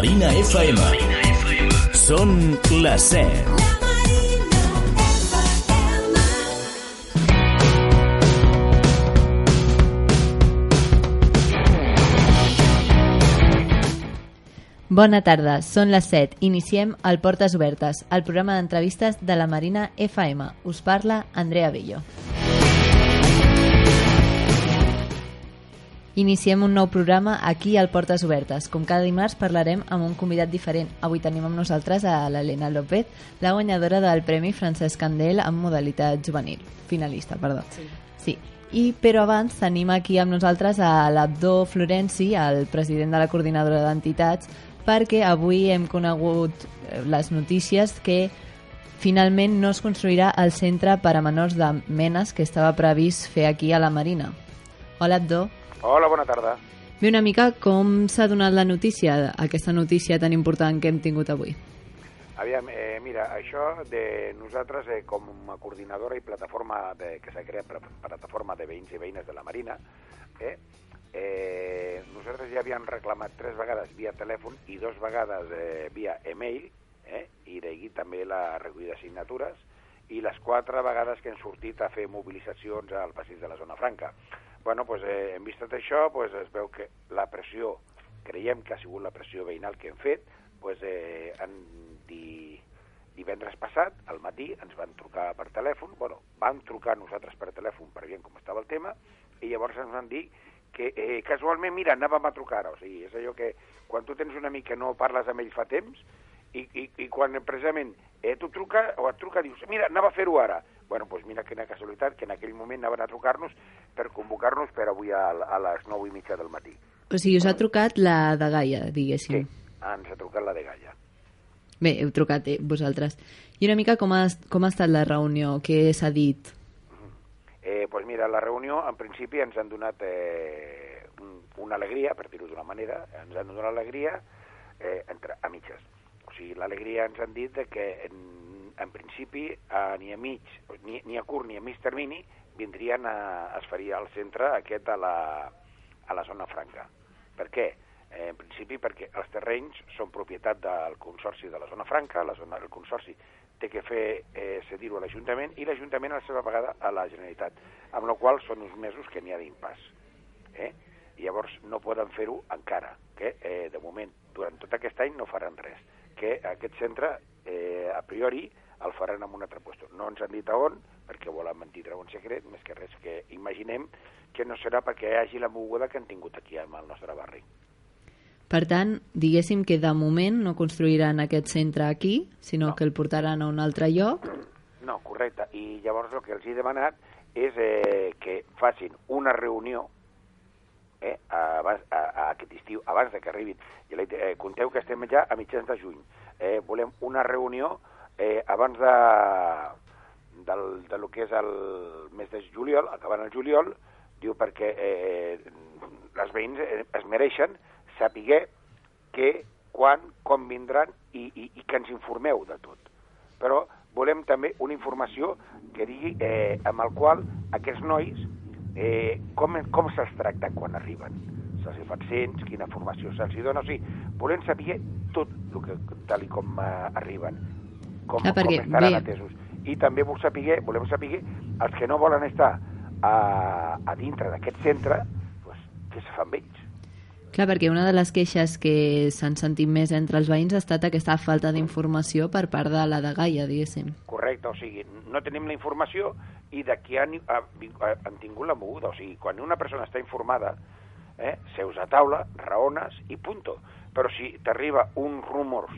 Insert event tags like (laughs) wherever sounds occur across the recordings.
Marina FM. Són les 7. Bona tarda, són les 7. Iniciem el Portes Obertes, el programa d'entrevistes de la Marina FM. Us parla Andrea Bello. Iniciem un nou programa aquí al Portes Obertes. Com cada dimarts parlarem amb un convidat diferent. Avui tenim amb nosaltres a l'Helena López, la guanyadora del Premi Francesc Candel en modalitat juvenil. Finalista, perdó. Sí. sí. I, però abans tenim aquí amb nosaltres a l'Abdó Florenci, el president de la coordinadora d'entitats, perquè avui hem conegut eh, les notícies que finalment no es construirà el centre per a menors de Menes que estava previst fer aquí a la Marina. Hola, Abdó. Hola, bona tarda. Bé, una mica com s'ha donat la notícia, aquesta notícia tan important que hem tingut avui? Aviam, eh, mira, això de nosaltres eh, com a coordinadora i plataforma de, que s'ha creat plataforma de veïns i veïnes de la Marina, eh, eh, nosaltres ja havíem reclamat tres vegades via telèfon i dos vegades eh, via e-mail, eh, i d'ahir també la recollida de signatures, i les quatre vegades que hem sortit a fer mobilitzacions al passeig de la Zona Franca. Bueno, pues, eh, en vista d'això, pues, es veu que la pressió, creiem que ha sigut la pressió veïnal que hem fet, pues, eh, en di, divendres passat, al matí, ens van trucar per telèfon, bueno, van trucar nosaltres per telèfon per veure com estava el tema, i llavors ens van dir que eh, casualment, mira, anàvem a trucar. O sigui, és allò que quan tu tens un amic que no parles amb ell fa temps i, i, i quan precisament eh, tu truca o et truca dius, mira, anava a fer-ho ara. Bueno, doncs mira quina casualitat que en aquell moment anaven a trucar-nos per convocar-nos per avui a, a les 9 i mitja del matí. O sigui, us ha trucat la de Gaia, diguéssim. Sí, ens ha trucat la de Gaia. Bé, heu trucat eh, vosaltres. I una mica com ha, com ha estat la reunió? Què s'ha dit? Eh, pues mira, la reunió, en principi, ens han donat eh, un, una alegria, per dir-ho d'una manera, ens han donat alegria eh, entre, a mitges. O sigui, l'alegria ens han dit de que, en, en principi, a, ni a mig, ni, ni a curt ni a mig termini, vindrien a, es faria el centre aquest a la, a la zona franca. Per què? Eh, en principi perquè els terrenys són propietat del Consorci de la Zona Franca, la zona, el Consorci té que fer eh, cedir-ho a l'Ajuntament i l'Ajuntament a la seva vegada a la Generalitat, amb la qual són uns mesos que n'hi ha d'impàs. Eh? I llavors no poden fer-ho encara, que eh, de moment, durant tot aquest any no faran res, que aquest centre, eh, a priori, el faran en un altre lloc. No ens han dit a on, perquè volen mantindre un secret, més que res que imaginem que no serà perquè hi hagi la moguda que han tingut aquí al nostre barri. Per tant, diguéssim que de moment no construiran aquest centre aquí, sinó No. que el portaran a un altre lloc. No, correcte. I llavors el que els he demanat és eh, que facin una reunió eh, abans, a, a aquest estiu, abans de que arribin. Li, eh, compteu que estem ja a mitjans de juny. Eh, volem una reunió eh, abans de, del, de lo que és el mes de juliol, acabant el juliol, diu perquè eh, les veïns eh, es mereixen saber que, quan, com vindran i, i, i que ens informeu de tot. Però volem també una informació que digui eh, amb el qual aquests nois eh, com, com se'ls tracta quan arriben. Se'ls cents, quina formació se'ls dona, o sigui, volem saber tot el que, tal com eh, arriben, com, Ah, perquè, com estaran bé. atesos. I també vol saber, volem saber els que no volen estar a, a dintre d'aquest centre, pues, què se fa amb ells? Clar, perquè una de les queixes que s'han sentit més entre els veïns ha estat aquesta falta d'informació per part de la de Gaia, diguéssim. Correcte, o sigui, no tenim la informació i d'aquí han, ha, ha, han tingut la moguda. O sigui, quan una persona està informada, eh, seus a taula, raones i punto. Però si t'arriba uns rumors,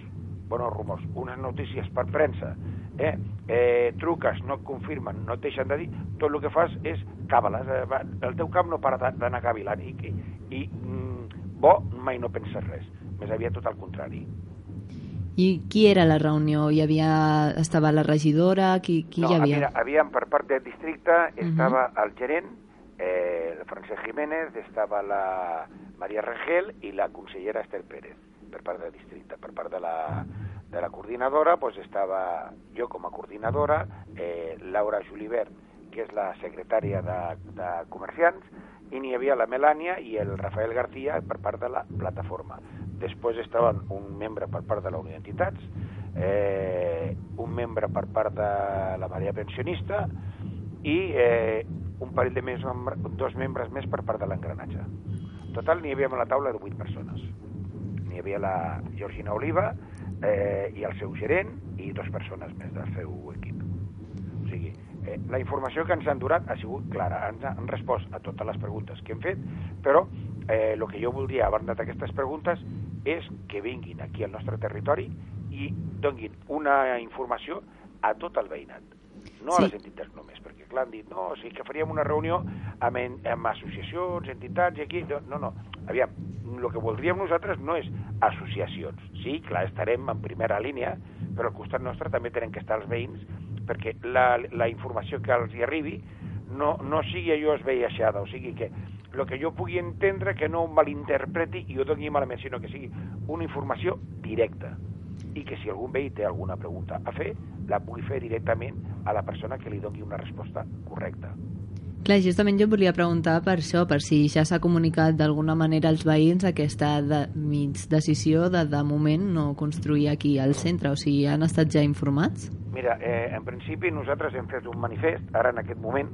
bueno, rumors, unes notícies per premsa, eh, eh, truques, no et confirmen, no et deixen de dir, tot el que fas és càbales. Eh, el teu cap no para d'a- d'anar cavilant i, i, i mm, bo mai no penses res. Més aviat tot el contrari. I qui era la reunió? Hi havia... Estava la regidora? Qui, qui no, hi havia? Mira, havíem per part del districte, estava el gerent, eh, el Francesc Jiménez, estava la Maria Rangel i la consellera Esther Pérez, per part del districte. Per part de la, de la coordinadora, pues, estava jo com a coordinadora, eh, Laura Julibert, que és la secretària de, de comerciants, i n'hi havia la Melània i el Rafael García per part de la plataforma. després estaven un membre per part de la Unió d'Entitats, eh, un membre per part de la Maria Pensionista i eh, un parell de més, dos membres més per part de l'engranatge. En total n'hi havia a la taula de 8 persones. N'hi havia la Georgina Oliva eh, i el seu gerent i dues persones més del seu equip. O sigui, eh, la informació que ens han durat ha sigut clara, ens han respost a totes les preguntes que hem fet, però eh, el que jo voldria, abans d'aquestes preguntes, és que vinguin aquí al nostre territori i donguin una informació a tot el veïnat, no sí. a les entitats només, perquè clar, han dit, no, o sigui que faríem una reunió amb, en, amb associacions, entitats i aquí, no, no, aviam, el que voldríem nosaltres no és associacions, sí, clar, estarem en primera línia, però al costat nostre també tenen que estar els veïns perquè la, la informació que els hi arribi no, no sigui allò esveiaixada, o sigui que el que jo pugui entendre que no malinterpreti i ho doni malament, sinó que sigui una informació directa i que si algun veí té alguna pregunta a fer, la pugui fer directament a la persona que li doni una resposta correcta. Clar, justament jo volia preguntar per això, per si ja s'ha comunicat d'alguna manera als veïns aquesta de, mig decisió de, de moment, no construir aquí al centre, o sigui, han estat ja informats? Mira, eh, en principi nosaltres hem fet un manifest, ara en aquest moment,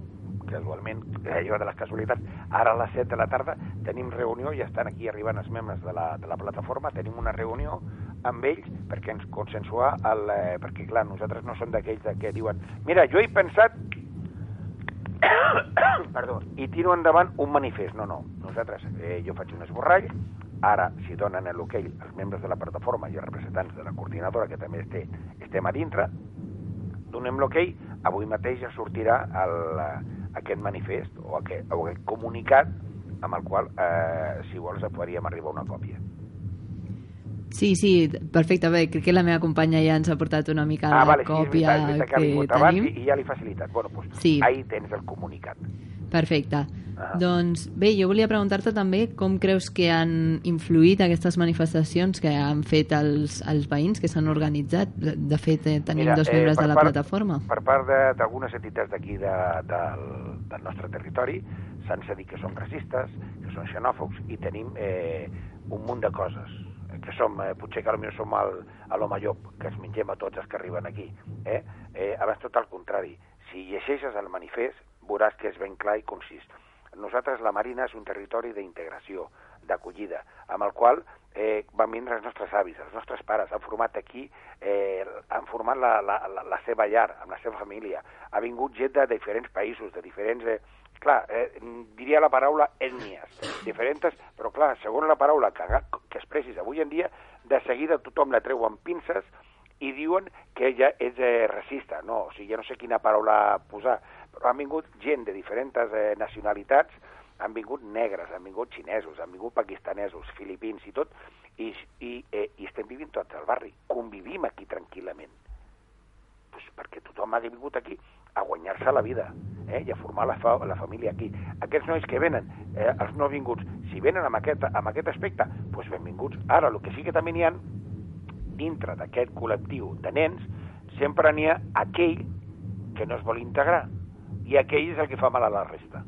casualment, allò de les casualitats, ara a les 7 de la tarda tenim reunió, ja estan aquí arribant els membres de la, de la plataforma, tenim una reunió amb ells perquè ens consensuar, el, eh, perquè clar, nosaltres no som d'aquells que diuen mira, jo he pensat (coughs) perdó, i tiro endavant un manifest. No, no, nosaltres, eh, jo faig un esborrall, ara, si donen l'hoquei els membres de la plataforma i els representants de la coordinadora, que també este, estem a dintre, donem l'hoquei, avui mateix ja sortirà el, aquest manifest o aquest, o aquest comunicat amb el qual, eh, si vols, podríem arribar a una còpia. Sí, sí, perfecte. Bé, crec que la meva companya ja ens ha portat una mica ah, la vale, còpia sí, veritat, que, que tenim. I, I ja li facilitat. Bueno, doncs, sí. ahí tens el comunicat. Perfecte. Ah. Doncs bé, jo volia preguntar-te també com creus que han influït aquestes manifestacions que han fet els, els veïns que s'han organitzat. De, de fet, eh, tenim Mira, dos membres eh, de la part, plataforma. Per part d'algunes entitats d'aquí de, del, del nostre territori s'han dit que són racistes, que són xenòfobs, i tenim eh, un munt de coses que som, eh, potser que potser som el, a l'home llop, que ens mengem a tots els que arriben aquí. Eh? Eh, abans tot al contrari. Si llegeixes el manifest, veuràs que és ben clar i concís. Nosaltres, la Marina, és un territori d'integració, d'acollida, amb el qual eh, van vindre els nostres avis, els nostres pares, han format aquí, eh, han format la, la, la, la seva llar, amb la seva família. Ha vingut gent de diferents països, de diferents... Eh, clar, eh, diria la paraula ètnies, diferents, però clar, segons la paraula que, que expressis avui en dia, de seguida tothom la treu amb pinces i diuen que ella és eh, racista. No, o sigui, ja no sé quina paraula posar, però han vingut gent de diferents eh, nacionalitats, han vingut negres, han vingut xinesos, han vingut pakistanesos, filipins i tot, i, i, eh, i estem vivint tots al barri, convivim aquí tranquil·lament. Pues perquè tothom ha vingut aquí a guanyar-se la vida eh, i a formar la, fa la família aquí. Aquests nois que venen, eh, els no vinguts, si venen amb aquest, amb aquest aspecte, doncs benvinguts. Ara, el que sí que també n'hi ha, dintre d'aquest col·lectiu de nens, sempre n'hi ha aquell que no es vol integrar, i aquell és el que fa mal a la resta.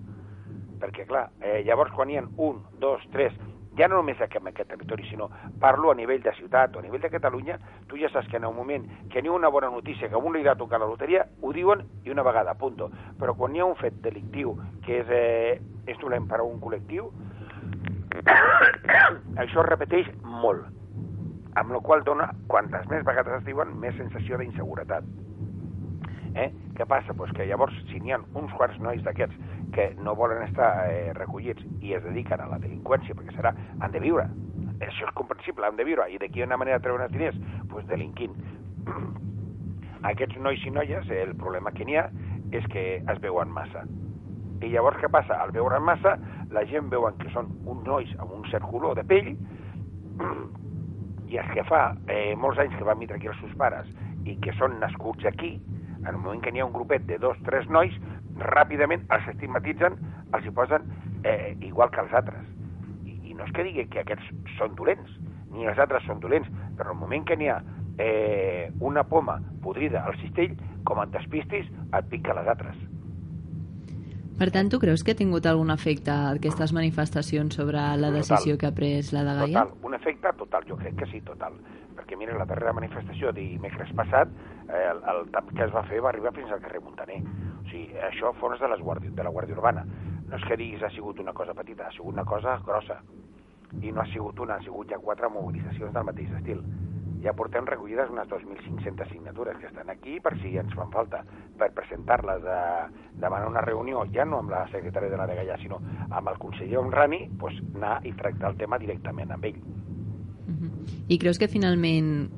Perquè, clar, eh, llavors quan hi ha un, dos, tres, ja no només en aquest territori, sinó parlo a nivell de ciutat o a nivell de Catalunya, tu ja saps que en el moment que n'hi ha una bona notícia, que a un li ha tocat la loteria, ho diuen i una vegada, punto. Però quan hi ha un fet delictiu que és, eh, és dolent per a un col·lectiu, (coughs) això es repeteix molt, amb la qual dona, quantes més vegades es diuen, més sensació d'inseguretat. Eh? Què passa? Pues que llavors, si n'hi ha uns quants nois d'aquests que no volen estar eh, recollits i es dediquen a la delinqüència, perquè serà, han de viure, això és comprensible, han de viure, i d'aquí una manera de treure els diners? Doncs pues delinquint. (clears throat) Aquests nois i noies, el problema que n'hi ha és que es veuen massa. I llavors què passa? Al veure massa, la gent veuen que són uns nois amb un cert color de pell, (clears throat) i els que fa eh, molts anys que van vindre aquí els seus pares i que són nascuts aquí, en el moment que n'hi ha un grupet de dos, tres nois, ràpidament els estigmatitzen, els hi posen eh, igual que els altres. I, I no és que digui que aquests són dolents, ni els altres són dolents, però el moment que n'hi ha eh, una poma podrida al cistell, com et despistis, et pica les altres. Per tant, tu creus que ha tingut algun efecte aquestes manifestacions sobre la decisió que ha pres la de Gaia? Total, un efecte total, jo crec que sí, total. Perquè, mira, la darrera manifestació dimecres passat, eh, el, el tap que es va fer va arribar fins al carrer Montaner. O sigui, això fons de, les guàrdies, de la Guàrdia Urbana. No és que diguis ha sigut una cosa petita, ha sigut una cosa grossa. I no ha sigut una, ha sigut ja quatre mobilitzacions del mateix estil ja portem recollides unes 2.500 signatures que estan aquí per si ens fan falta per presentar-les de demanar una reunió ja no amb la secretària de la Degallà sinó amb el conseller Omrani pues, anar i tractar el tema directament amb ell. I creus que finalment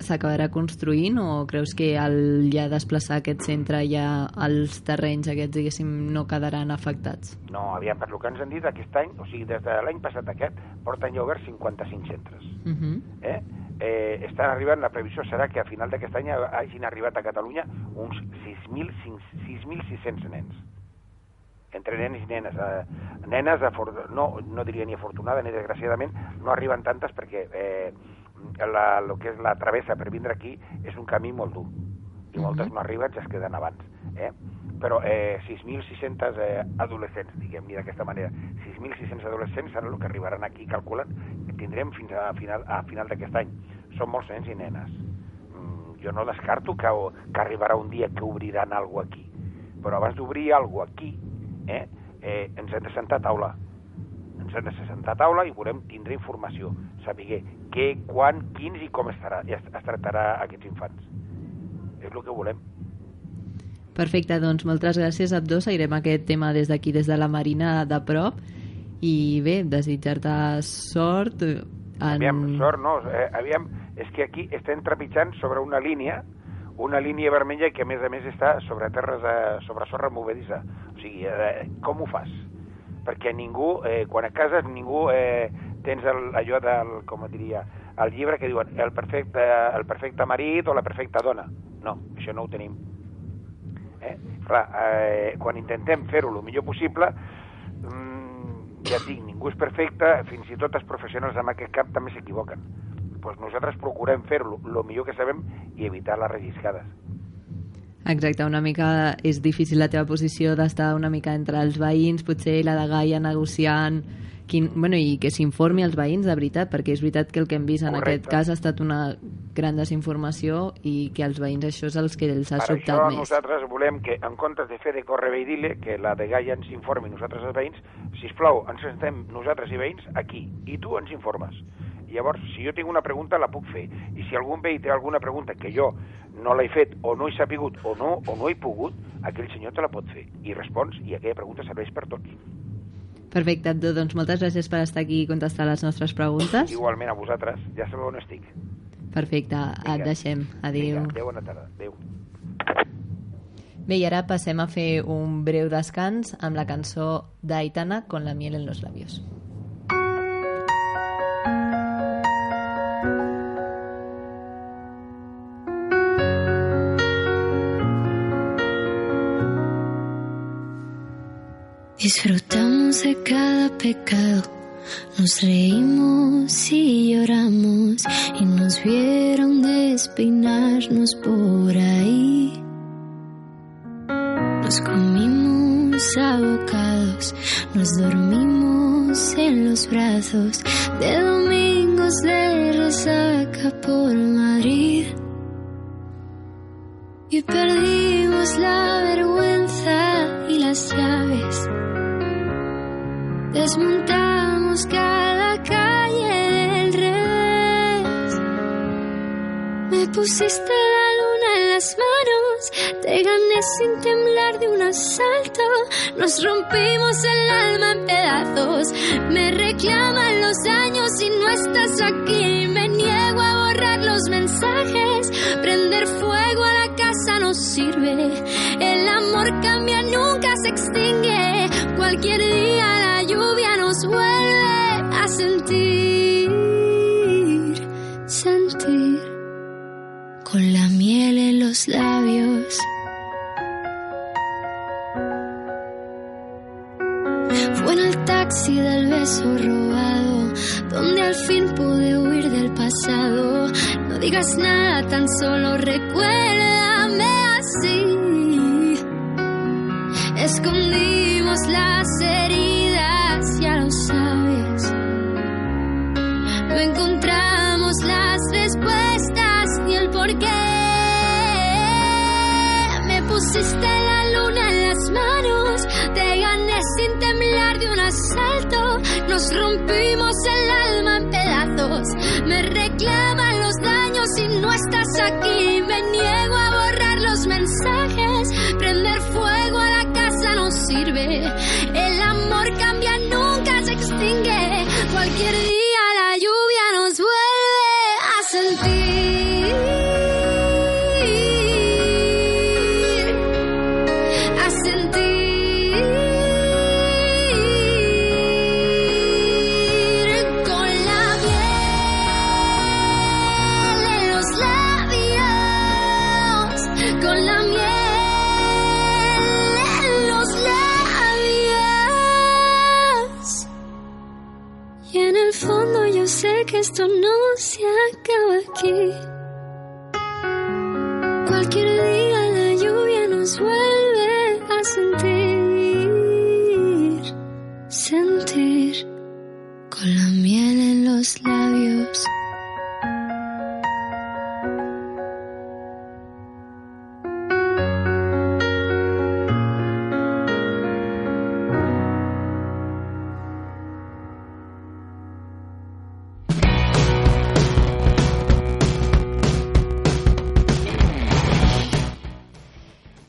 s'acabarà construint o creus que al ja desplaçar aquest centre ja els terrenys aquests diguéssim no quedaran afectats? No, aviam, per lo que ens han dit aquest any, o sigui, des de l'any passat aquest, porten ja oberts 55 centres. Uh -huh. eh? eh, estan arribant, la previsió serà que a final d'aquest any hagin arribat a Catalunya uns 6.600 nens entre nens i nenes. Eh, nenes, no, no diria ni afortunada ni desgraciadament, no arriben tantes perquè eh, la, el que és la travessa per vindre aquí és un camí molt dur i moltes no arriben, ja es queden abans. Eh? Però eh, 6.600 eh, adolescents, diguem-ne d'aquesta manera, 6.600 adolescents seran el que arribaran aquí, calculen, que tindrem fins a final, a final d'aquest any. Són molts nens i nenes. Mm, jo no descarto que, que arribarà un dia que obriran alguna aquí. Però abans d'obrir alguna aquí, eh, eh, ens hem de sentar a taula. Ens hem de sentar a taula i volem tindre informació, saber què, quan, quins i com estarà, es, es tractarà aquests infants. És el que volem. Perfecte, doncs moltes gràcies a dos. Seguirem aquest tema des d'aquí, des de la Marina de prop. I bé, desitjar-te sort. En... Aviam, sort no, eh, aviam, és que aquí estem trepitjant sobre una línia una línia vermella que a més a més està sobre terres, de, sobre sorra movedissa. O sigui, eh, com ho fas? Perquè ningú, eh, quan a casa ningú eh, tens el, allò del, com diria, el llibre que diuen el perfecte, el perfecte marit o la perfecta dona. No, això no ho tenim. Eh? Clar, eh, quan intentem fer-ho el millor possible, mmm, ja et dic, ningú és perfecte, fins i tot els professionals en aquest camp també s'equivoquen pues nosaltres procurem fer-lo el millor que sabem i evitar les relliscades. Exacte, una mica és difícil la teva posició d'estar una mica entre els veïns, potser la de Gaia negociant quin, bueno, i que s'informi als veïns de veritat, perquè és veritat que el que hem vist en Correcte. aquest cas ha estat una gran desinformació i que als veïns això és els que els ha per sobtat això més. nosaltres volem que, en comptes de fer de i dir que la de Gaia ens informi nosaltres els veïns, si plau, ens sentem nosaltres i veïns aquí, i tu ens informes. I llavors, si jo tinc una pregunta, la puc fer. I si algun veí té alguna pregunta que jo no l'he fet, o no he sapigut, o no, o no he pogut, aquell senyor te la pot fer. I respons, i aquella pregunta serveix per tots. Perfecte, Abdó, doncs moltes gràcies per estar aquí i contestar les nostres preguntes. Igualment a vosaltres, ja sabeu on estic. Perfecte, et deixem. Adéu. Vinga, adéu, bona tarda. Adéu. Bé, i ara passem a fer un breu descans amb la cançó d'Aitana con la miel en los labios. Disfrutamos de cada pecado, nos reímos y lloramos y nos vieron despeinarnos por ahí. Nos comimos abocados, nos dormimos en los brazos de domingos de Nos rompimos el alma en pedazos. Me reclaman los años y no estás aquí. Me niego a borrar los mensajes. Prender fuego a la casa no sirve. El amor cambia, nunca se extingue. Cualquier beso robado, donde al fin pude huir del pasado. No digas nada, tan solo recuérdame así. Escondimos las heridas, ya lo sabes. No encontramos las respuestas ni el porqué. Me pusiste la luna en las manos, te gané sin temblar de un asalto. Nos rompimos el alma en pedazos. Me reclaman los daños y no estás aquí. Me niego a borrar los mensajes. Prender fuego a la casa no sirve. El amor cambia,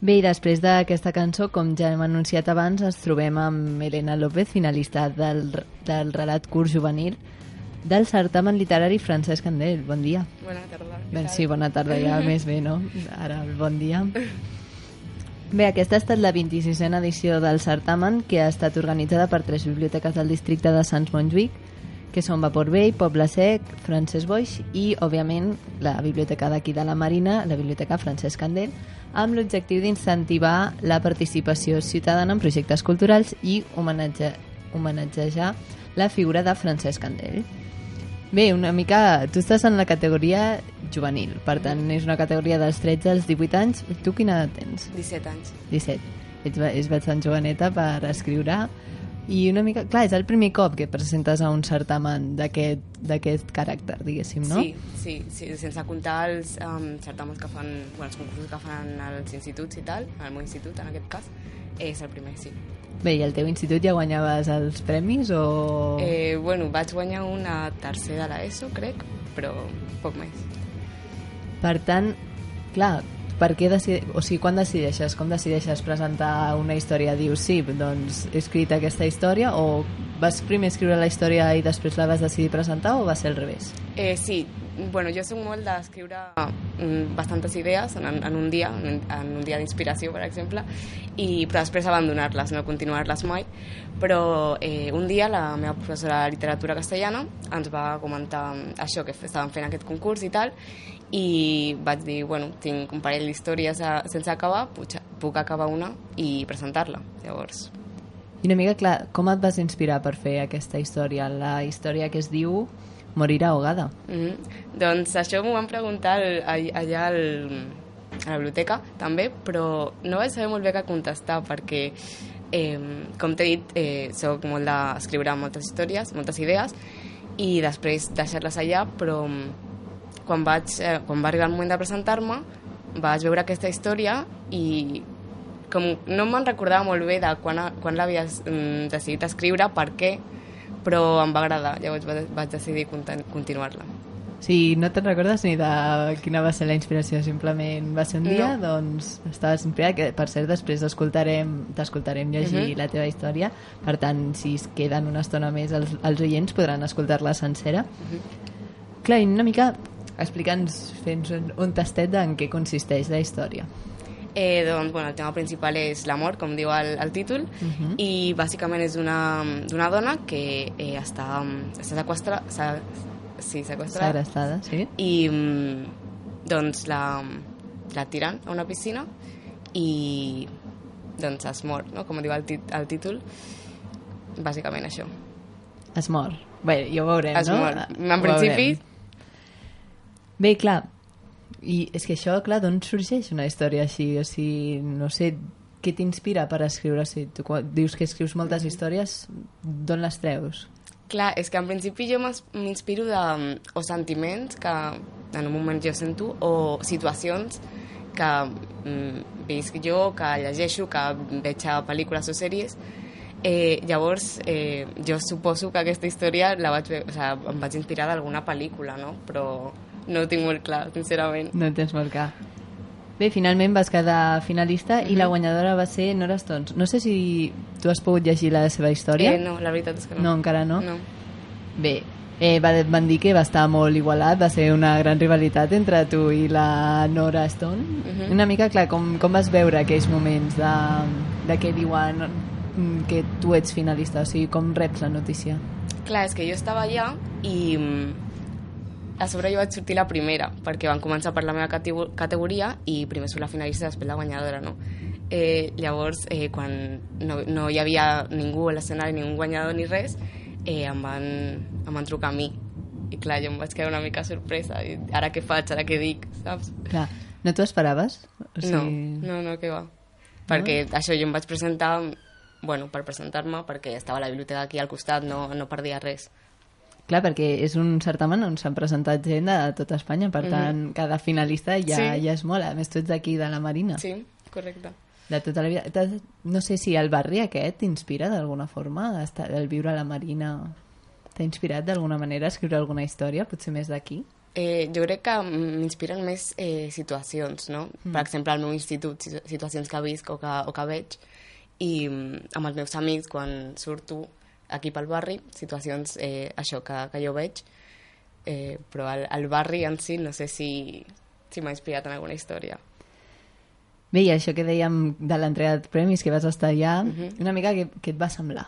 Bé, i després d'aquesta cançó, com ja hem anunciat abans, ens trobem amb Elena López, finalista del, del relat curt juvenil del certamen literari Francesc Candel. Bon dia. Bona tarda. tal? sí, bona tarda ja, (laughs) més bé, no? Ara, bon dia. Bé, aquesta ha estat la 26a edició del certamen que ha estat organitzada per tres biblioteques del districte de Sants Montjuïc, que són Vapor Vell, Poble Sec, Francesc Boix i, òbviament, la biblioteca d'aquí de la Marina, la biblioteca Francesc Candel, amb l'objectiu d'incentivar la participació ciutadana en projectes culturals i homenatge, homenatgejar la figura de Francesc Candel. Bé, una mica... Tu estàs en la categoria juvenil, per tant, és una categoria dels 13 als 18 anys. Tu quina edat tens? 17 anys. 17. Ets, és bastant joveneta per escriure. I una mica... Clar, és el primer cop que presentes a un certamen d'aquest caràcter, diguéssim, no? Sí, sí, sí, sense comptar els um, certaments que fan, bueno, els concursos que fan als instituts i tal, al meu institut en aquest cas, és el primer, sí. Bé, i al teu institut ja guanyaves els premis o...? Eh, bueno, vaig guanyar una tercera de l'ESO, crec, però poc més. Per tant, clar, per què decide... o sigui, quan decideixes, com decideixes presentar una història? Dius, sí, doncs he escrit aquesta història o vas primer escriure la història i després la vas decidir presentar o va ser al revés? Eh, sí, bueno, jo soc molt d'escriure mm, bastantes idees en, en un dia, en, un dia d'inspiració, per exemple, i, però després abandonar-les, no continuar-les mai. Però eh, un dia la meva professora de literatura castellana ens va comentar això, que estàvem fent aquest concurs i tal, i vaig dir, bueno, tinc un parell d'històries sense acabar, puc, puc acabar una i presentar-la. Llavors, I una mica, clar, com et vas inspirar per fer aquesta història? La història que es diu Morir ahogada. Mm -hmm. Doncs això m'ho van preguntar al- all- allà al, a la biblioteca també, però no vaig saber molt bé què contestar perquè, eh, com t'he dit, eh, soc molt d'escriure moltes històries, moltes idees i després deixar-les allà, però quan, vaig, eh, quan va arribar el moment de presentar-me vaig veure aquesta història i com no me'n recordava molt bé de quan, quan l'havies mm, decidit escriure, per què, però em va agradar, llavors va- vaig decidir continuar-la. Sigui, no te'n recordes ni de quina va ser la inspiració, simplement va ser un dia, No. doncs estaves inspirat, que per cert després escoltarem t'escoltarem llegir Mhm. la teva història, per tant, si es queden una estona més els, els oients podran escoltar-la sencera. Clar, i una mica explica'ns, fent un, un tastet en què consisteix la història. Eh, doncs, bueno, el tema principal és l'amor, com diu el, el títol, Mhm. i bàsicament és d'una dona que eh, està, està sequestra, se, sí, sequestrada Segrestada, sí? i mm, doncs la, la tiren a una piscina i doncs es mor, no? com diu el, tit, el títol, bàsicament això. Es mor. Bé, ja ho veurem, Es no? mor. En Ho principi- veurem. Bé, clar, i és que això, clar, d'on sorgeix una història així? O sigui, no sé, què t'inspira per escriure? O sigui, tu quan dius que escrius moltes històries, d'on les treus? Clar, és que en principi jo m'inspiro de o sentiments que en un moment jo sento o situacions que mm, visc jo, que llegeixo, que veig a pel·lícules o sèries. Eh, llavors, eh, jo suposo que aquesta història la vaig, o sigui, em vaig inspirar d'alguna pel·lícula, no? Però no ho tinc molt clar, sincerament. No en tens molt clar. Bé, finalment vas quedar finalista i la guanyadora va ser Nora Stones. No sé si tu has pogut llegir la seva història. Eh, no, la veritat és que no. No, encara no? No. Bé, eh, va, van dir que va estar molt igualat, va ser una gran rivalitat entre tu i la Nora Stone. Mhm. Una mica, clar, com, com vas veure aquells moments de, de què diuen mm, que tu ets finalista? O sigui, com reps la notícia? Clar, és que jo estava allà i mm, a sobre jo vaig sortir la primera, perquè van començar per la meva catego- categoria i primer surt la finalista i després la guanyadora, no? Eh, llavors, eh, quan no, no hi havia ningú a l'escenari, ni un guanyador ni res, eh, em, van, em van trucar a mi. I clar, jo em vaig quedar una mica sorpresa. I ara què faig, ara què dic, saps? Clar, no t'ho esperaves? O No, no, no, què va. Perquè això jo em vaig presentar, bueno, per presentar-me, perquè estava la biblioteca aquí al costat, no, no perdia res. Clar, perquè és un certamen on s'han presentat gent de tota Espanya, per tant, cada finalista ja, Sí. ja és molt. A més, tu ets d'aquí, de la Marina. Sí, correcte. De tota la vida. No sé si el barri aquest t'inspira d'alguna forma, estar, el viure a la Marina t'ha inspirat d'alguna manera a escriure alguna història, potser més d'aquí? Eh, jo crec que m'inspiren més eh, situacions, no? Mm. Per exemple, al meu institut, situ- situacions que visc o que, o que veig, i mm, amb els meus amics, quan surto aquí pel barri, situacions, eh, això que, que jo veig, eh, però el, el barri en si no sé si, si m'ha inspirat en alguna història. Bé, i això que dèiem de l'entrega de premis, que vas estar allà, Mhm. una mica què, què et va semblar?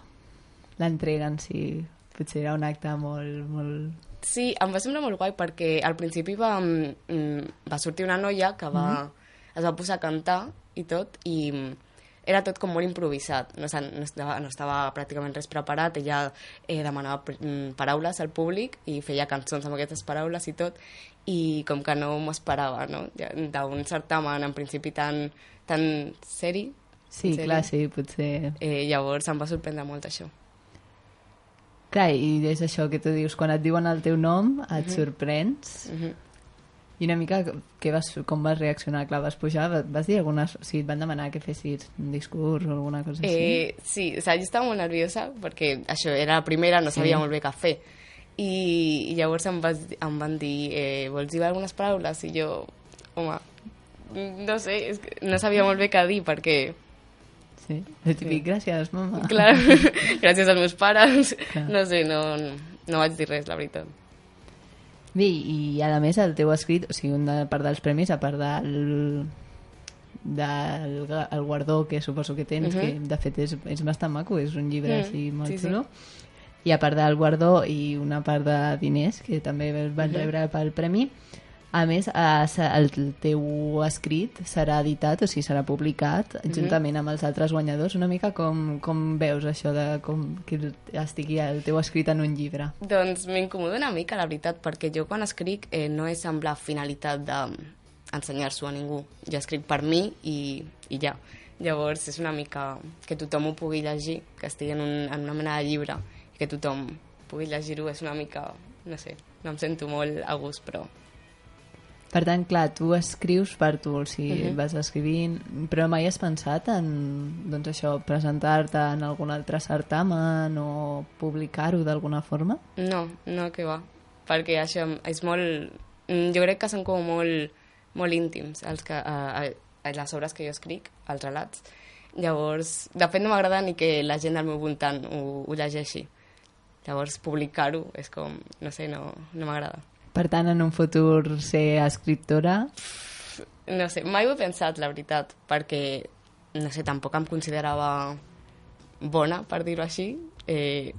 L'entrega en si, potser era un acte molt... molt... Sí, em va semblar molt guai perquè al principi va, mm, va sortir una noia que va, es va posar a cantar i tot i era tot com molt improvisat, no, no, estava, no estava pràcticament res preparat, ella eh, demanava mm, paraules al públic i feia cançons amb aquestes paraules i tot i com que no m'ho esperava, no? D'un certamen en principi tan, tan seri, Sí, Sèrio? clar, sí, potser... eh, llavors em va sorprendre molt això. Clar, i és això que tu dius, quan et diuen el teu nom, et sorprens, Mhm. I una mica que vas, com vas reaccionar? Clar, vas pujar, va- vas dir algunes... O sigui, et van demanar que fessis un discurs o alguna cosa així? Eh, sí, o sigui, jo estava molt nerviosa perquè això era la primera, no Sí. sabia molt bé què fer. I, i llavors em, vas, em van dir, eh, vols dir algunes paraules? I jo, home, no sé, és que no sabia molt bé què dir perquè, Sí. El típic, gràcies, mama. clar, (laughs) gràcies als meus pares, Clar. no sé, no, no vaig dir res, la veritat. Bé, i a més el teu escrit, o sigui, una part dels premis, a part del del el guardó que suposo que tens, Mhm. que de fet és, és bastant maco, és un llibre Mm, així molt sí, sí. xulo. I a part del guardó i una part de diners, que també es van Mhm. rebre pel premi, a més, eh, el teu escrit serà editat, o sigui, serà publicat Mhm. juntament amb els altres guanyadors. Una mica com, com veus això de com que estigui el teu escrit en un llibre? Doncs m'incomoda una mica, la veritat, perquè jo quan escric eh, no és amb la finalitat d'ensenyar-s'ho a ningú. Jo escric per mi i, i ja. Llavors és una mica que tothom ho pugui llegir, que estigui en, un, en una mena de llibre i que tothom pugui llegir-ho és una mica, no sé, no em sento molt a gust, però... Per tant, clar, tu escrius per tu, o sigui, Mhm. vas escrivint, però mai has pensat en, doncs això, presentar-te en algun altre certamen o publicar-ho d'alguna forma? No, no, que va. Perquè això és molt... mm, Jo crec que són com molt, molt íntims els que, a les obres que jo escric, els relats. Llavors, de fet no m'agrada ni que la gent del meu voltant ho, ho llegeixi. Llavors, publicar-ho és com... No sé, no, no m'agrada. Per tant, en un futur ser escriptora, No sé, mai ho he pensat, la veritat, perquè, no sé, tampoc em considerava bona, per dir-ho així. Eh,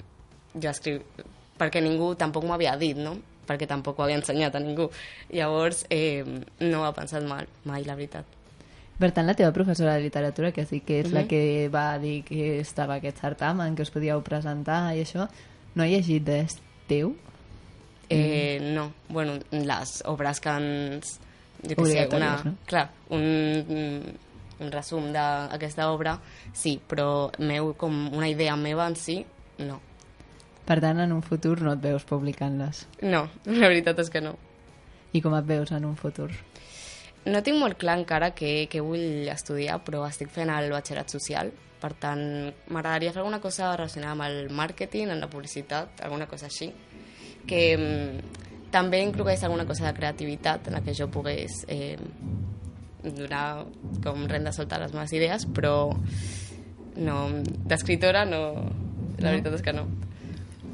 jo escriu... Perquè ningú tampoc m'ho havia dit, no? Perquè tampoc ho havia ensenyat a ningú. Llavors, eh, no ho he pensat mal, mai, la veritat. per tant, la teva professora de literatura, que dit que és la Mhm. que va dir que estava aquest certamen, que us podíeu presentar i això, no ha llegit res teu? Eh, No, bueno, les obres que ens... Jo què sé, una... no? Clar, un, un resum d'aquesta obra, sí, però meu, com una idea meva en si, no. Per tant, en un futur no et veus publicant-les. No, (laughs) la veritat és que no. I com et veus en un futur? No tinc molt clar encara què, què vull estudiar, però estic fent el batxillerat social. Per tant, m'agradaria fer alguna cosa relacionada amb el màrqueting, amb la publicitat, alguna cosa així. Que mm, també inclogués alguna cosa de creativitat en la que jo pogués eh, donar com renda solta a les meves idees, però no, d'escriptora no, la No? veritat és que no.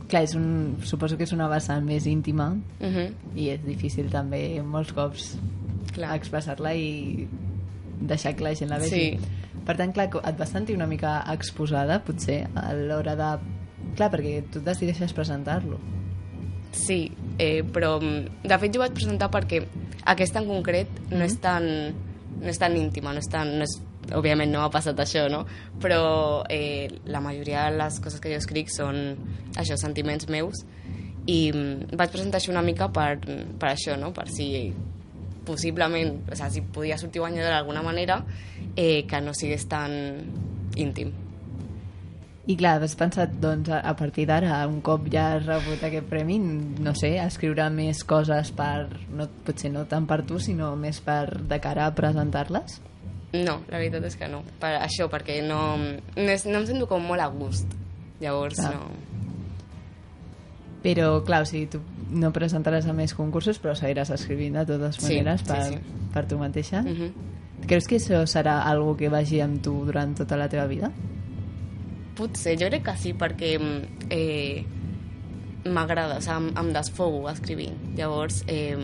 Clar, és un, suposo que és una vessant més íntima Uh -huh. i és difícil també molts cops expressar-la i deixar que la gent la vegi. Sí. Per tant, clar, et vas sentir una mica exposada, potser, a l'hora de... Clar, perquè tu decideixes presentar-lo. Sí, eh, però mm, de fet jo vaig presentar perquè aquesta en concret no és tan no és tan íntima, no és tan, no és, òbviament no m'ha passat això, no? Però eh, la majoria de les coses que jo escric són això, sentiments meus i mm, vaig presentar això una mica per, per això, no? Per si possiblement, o sigui, si podia sortir guanyadora d'alguna manera eh, que no sigués tan íntim. I clar, has pensat, doncs, a partir d'ara, un cop ja has rebut aquest premi, no sé, a escriure més coses per, no, potser no tant per tu, sinó més per de cara a presentar-les? No, la veritat és que no. Per això, perquè no, no, és, no em sento com molt a gust. Llavors, Clar. no. Però, clar, o sigui, tu no presentaràs a més concursos, però seguiràs escrivint de totes Sí, maneres sí, per, sí. per tu mateixa. Uh -huh. Creus que això serà algo que vagi amb tu durant tota la teva vida? Potser, jo crec que sí, perquè mm, eh, m'agrada, o sigui, em, em desfogo escrivint. Llavors, eh,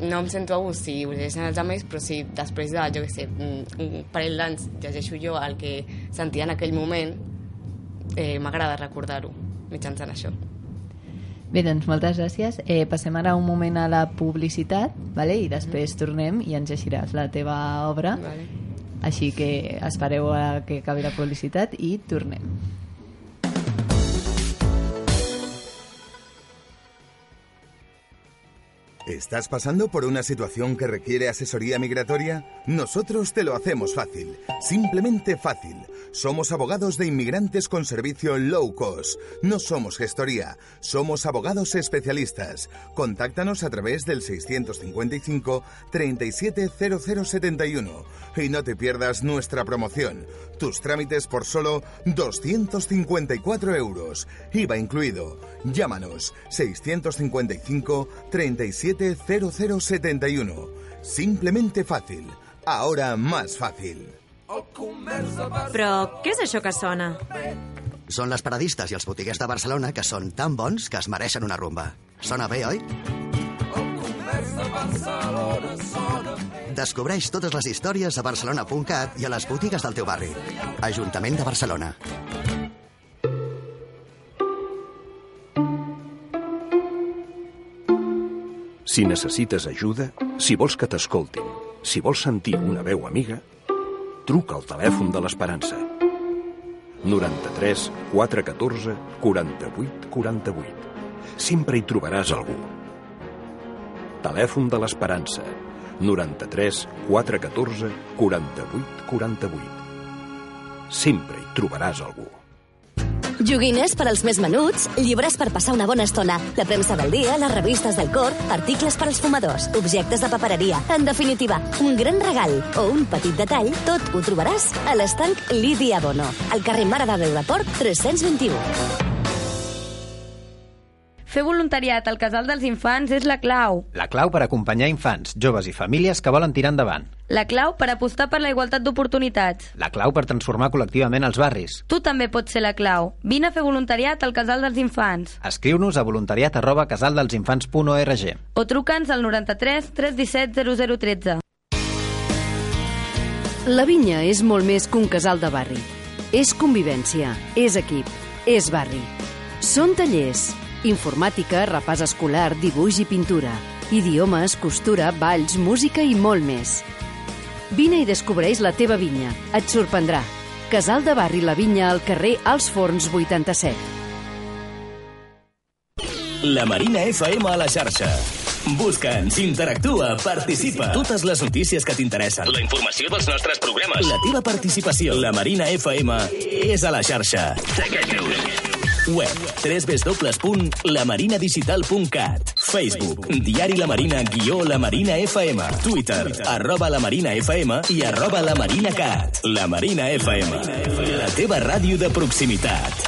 no em sento a gust si ho llegeixen els amics, però si després de, jo què sé, mm, un parell d'anys llegeixo jo el que sentia en aquell moment, eh, m'agrada recordar-ho mitjançant això. Bé, doncs moltes gràcies. Eh, passem ara un moment a la publicitat, vale? i després tornem i ens llegiràs la teva obra. Vale. Així que espereu a que acabi la publicitat i tornem. ¿Estás pasando por una situación que requiere asesoría migratoria? Nosotros te lo hacemos fácil, simplemente fácil. Somos abogados de inmigrantes con servicio low cost. No somos gestoría, somos abogados especialistas. Contáctanos a través del 655 370071 y no te pierdas nuestra promoción. Tus trámites por solo 254 euros, IVA incluido. Llámanos 655 370071. Simplemente fácil. Ahora más fácil. Però què és això que sona? Són les paradistes i els botiguers de Barcelona que són tan bons que es mereixen una rumba. Sona bé, oi? Descobreix totes les històries a barcelona.cat i a les botigues del teu barri. Ajuntament de Barcelona. Si necessites ajuda, si vols que t'escoltin, si vols sentir una veu amiga, truca al telèfon de l'Esperança. 93 414 48 48. Sempre hi trobaràs algú. Telèfon de l'Esperança. 93 414 48 48. Sempre hi trobaràs algú. Joguines per als més menuts, llibres per passar una bona estona, la premsa del dia, les revistes del cor, articles per als fumadors, objectes de papereria. En definitiva, un gran regal o un petit detall, tot ho trobaràs a l'estanc Lídia Bono, al carrer Mare de Déu de Port 321. Fer voluntariat al Casal dels Infants és la clau. La clau per acompanyar infants, joves i famílies que volen tirar endavant. La clau per apostar per la igualtat d'oportunitats. La clau per transformar col·lectivament els barris. Tu també pots ser la clau. Vine a fer voluntariat al Casal dels Infants. Escriu-nos a voluntariat arroba casaldelsinfants.org O truca'ns al 93 317 0013. La vinya és molt més que un casal de barri. És convivència, és equip, és barri. Són tallers, informàtica, repàs escolar, dibuix i pintura, idiomes, costura, balls, música i molt més. Vine i descobreix la teva vinya. Et sorprendrà. Casal de Barri La Vinya al carrer Els Forns 87. La Marina FM a la xarxa. Busca'ns, interactua, participa. Totes les notícies que t'interessen. La informació dels nostres programes. La teva participació. La Marina FM és a la xarxa. Segueix-nos. Web www.lamarinadigital.cat Facebook Diari La Marina guió La Marina FM Twitter arroba La Marina FM i arroba La Marina Cat. La Marina FM La teva ràdio de proximitat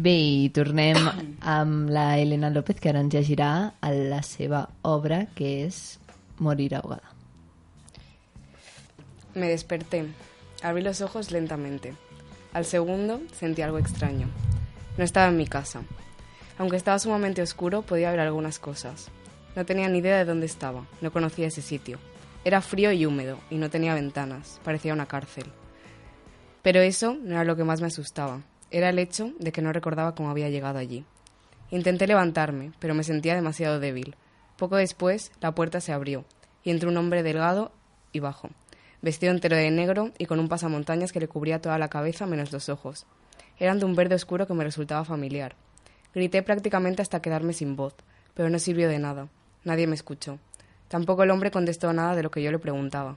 Bé, i tornem amb la Elena López, que ara ens llegirà la seva obra, que és Morir ahogada. Me desperté. Abrí los ojos lentamente. Al segundo sentí algo extraño. No estaba en mi casa. Aunque estaba sumamente oscuro, podía ver algunas cosas. No tenía ni idea de dónde estaba. No conocía ese sitio. Era frío y húmedo, y no tenía ventanas. Parecía una cárcel. Pero eso no era lo que más me asustaba. Era el hecho de que no recordaba cómo había llegado allí. Intenté levantarme, pero me sentía demasiado débil. Poco después, la puerta se abrió, y entró un hombre delgado y bajo, vestido entero de negro y con un pasamontañas que le cubría toda la cabeza menos los ojos. Eran de un verde oscuro que me resultaba familiar. Grité prácticamente hasta quedarme sin voz, pero no sirvió de nada. Nadie me escuchó. Tampoco el hombre contestó nada de lo que yo le preguntaba.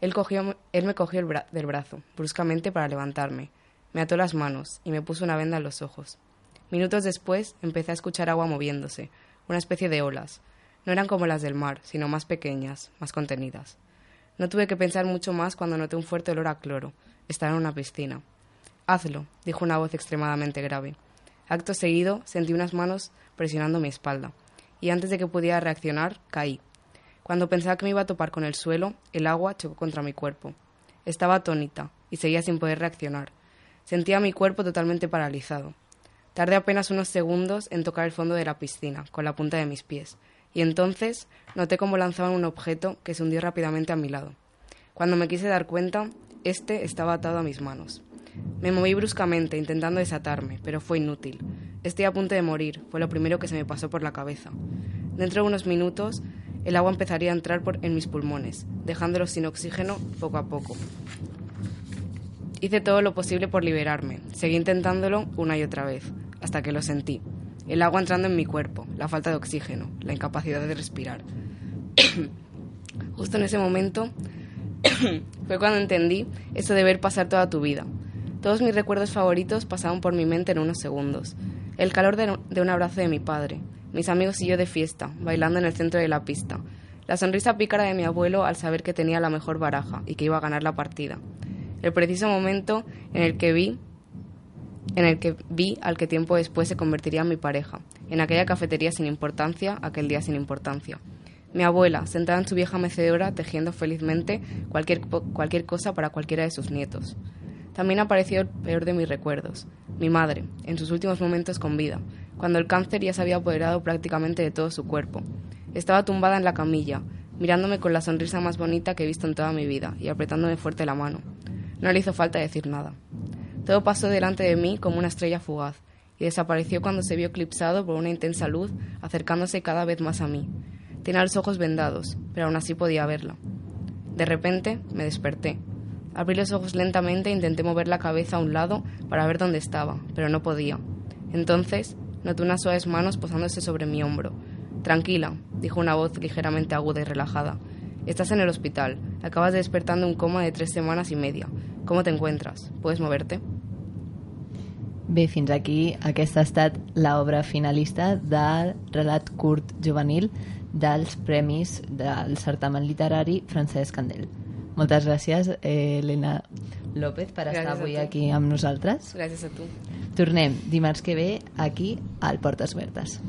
Él, cogió, él me cogió el del brazo, bruscamente para levantarme. Me ató las manos y me puso una venda en los ojos. Minutos después empecé a escuchar agua moviéndose, una especie de olas. No eran como las del mar, sino más pequeñas, más contenidas. No tuve que pensar mucho más cuando noté un fuerte olor a cloro. Estaba en una piscina. Hazlo, dijo una voz extremadamente grave. Acto seguido sentí unas manos presionando mi espalda, y antes de que pudiera reaccionar, caí. Cuando pensaba que me iba a topar con el suelo, el agua chocó contra mi cuerpo. Estaba atónita y seguía sin poder reaccionar. Sentía mi cuerpo totalmente paralizado. Tardé apenas unos segundos en tocar el fondo de la piscina, con la punta de mis pies, y entonces noté cómo lanzaban un objeto que se hundió rápidamente a mi lado. Cuando me quise dar cuenta, este estaba atado a mis manos. Me moví bruscamente, intentando desatarme, pero fue inútil. Estoy a punto de morir, fue lo primero que se me pasó por la cabeza. Dentro de unos minutos, el agua empezaría a entrar por, en mis pulmones, dejándolos sin oxígeno poco a poco. Hice todo lo posible por liberarme. Seguí intentándolo una y otra vez, hasta que lo sentí. El agua entrando en mi cuerpo, la falta de oxígeno, la incapacidad de respirar. (coughs) Justo en ese momento (coughs) fue cuando entendí eso de ver pasar toda tu vida. Todos mis recuerdos favoritos pasaban por mi mente en unos segundos. El calor de, un abrazo de mi padre, mis amigos y yo de fiesta, bailando en el centro de la pista, la sonrisa pícara de mi abuelo al saber que tenía la mejor baraja y que iba a ganar la partida, el preciso momento en el que vi en el que vi al que tiempo después se convertiría en mi pareja, en aquella cafetería sin importancia, aquel día sin importancia. Mi abuela, sentada en su vieja mecedora, tejiendo felizmente cualquier, cualquier cosa para cualquiera de sus nietos. También apareció el peor de mis recuerdos, mi madre, en sus últimos momentos con vida, cuando el cáncer ya se había apoderado prácticamente de todo su cuerpo. Estaba tumbada en la camilla, mirándome con la sonrisa más bonita que he visto en toda mi vida y apretándome fuerte la mano. No le hizo falta decir nada. Todo pasó delante de mí como una estrella fugaz y desapareció cuando se vio eclipsado por una intensa luz acercándose cada vez más a mí. Tenía los ojos vendados, pero aún así podía verla. De repente me desperté. Abrí los ojos lentamente e intenté mover la cabeza a un lado para ver dónde estaba, pero no podía. Entonces noté unas suaves manos posándose sobre mi hombro. Tranquila, dijo una voz ligeramente aguda y relajada. Estás en el hospital. Acabas de despertar de un coma de tres semanas y media. ¿Cómo te encuentras? ¿Puedes moverte? Bé, fins aquí aquesta ha estat l'obra finalista del relat curt juvenil dels premis del certamen literari Francesc Candel. Moltes gràcies, eh, Elena López, per Gràcies estar avui aquí amb nosaltres. Gràcies a tu. Tornem dimarts que ve aquí al Portes Obertes.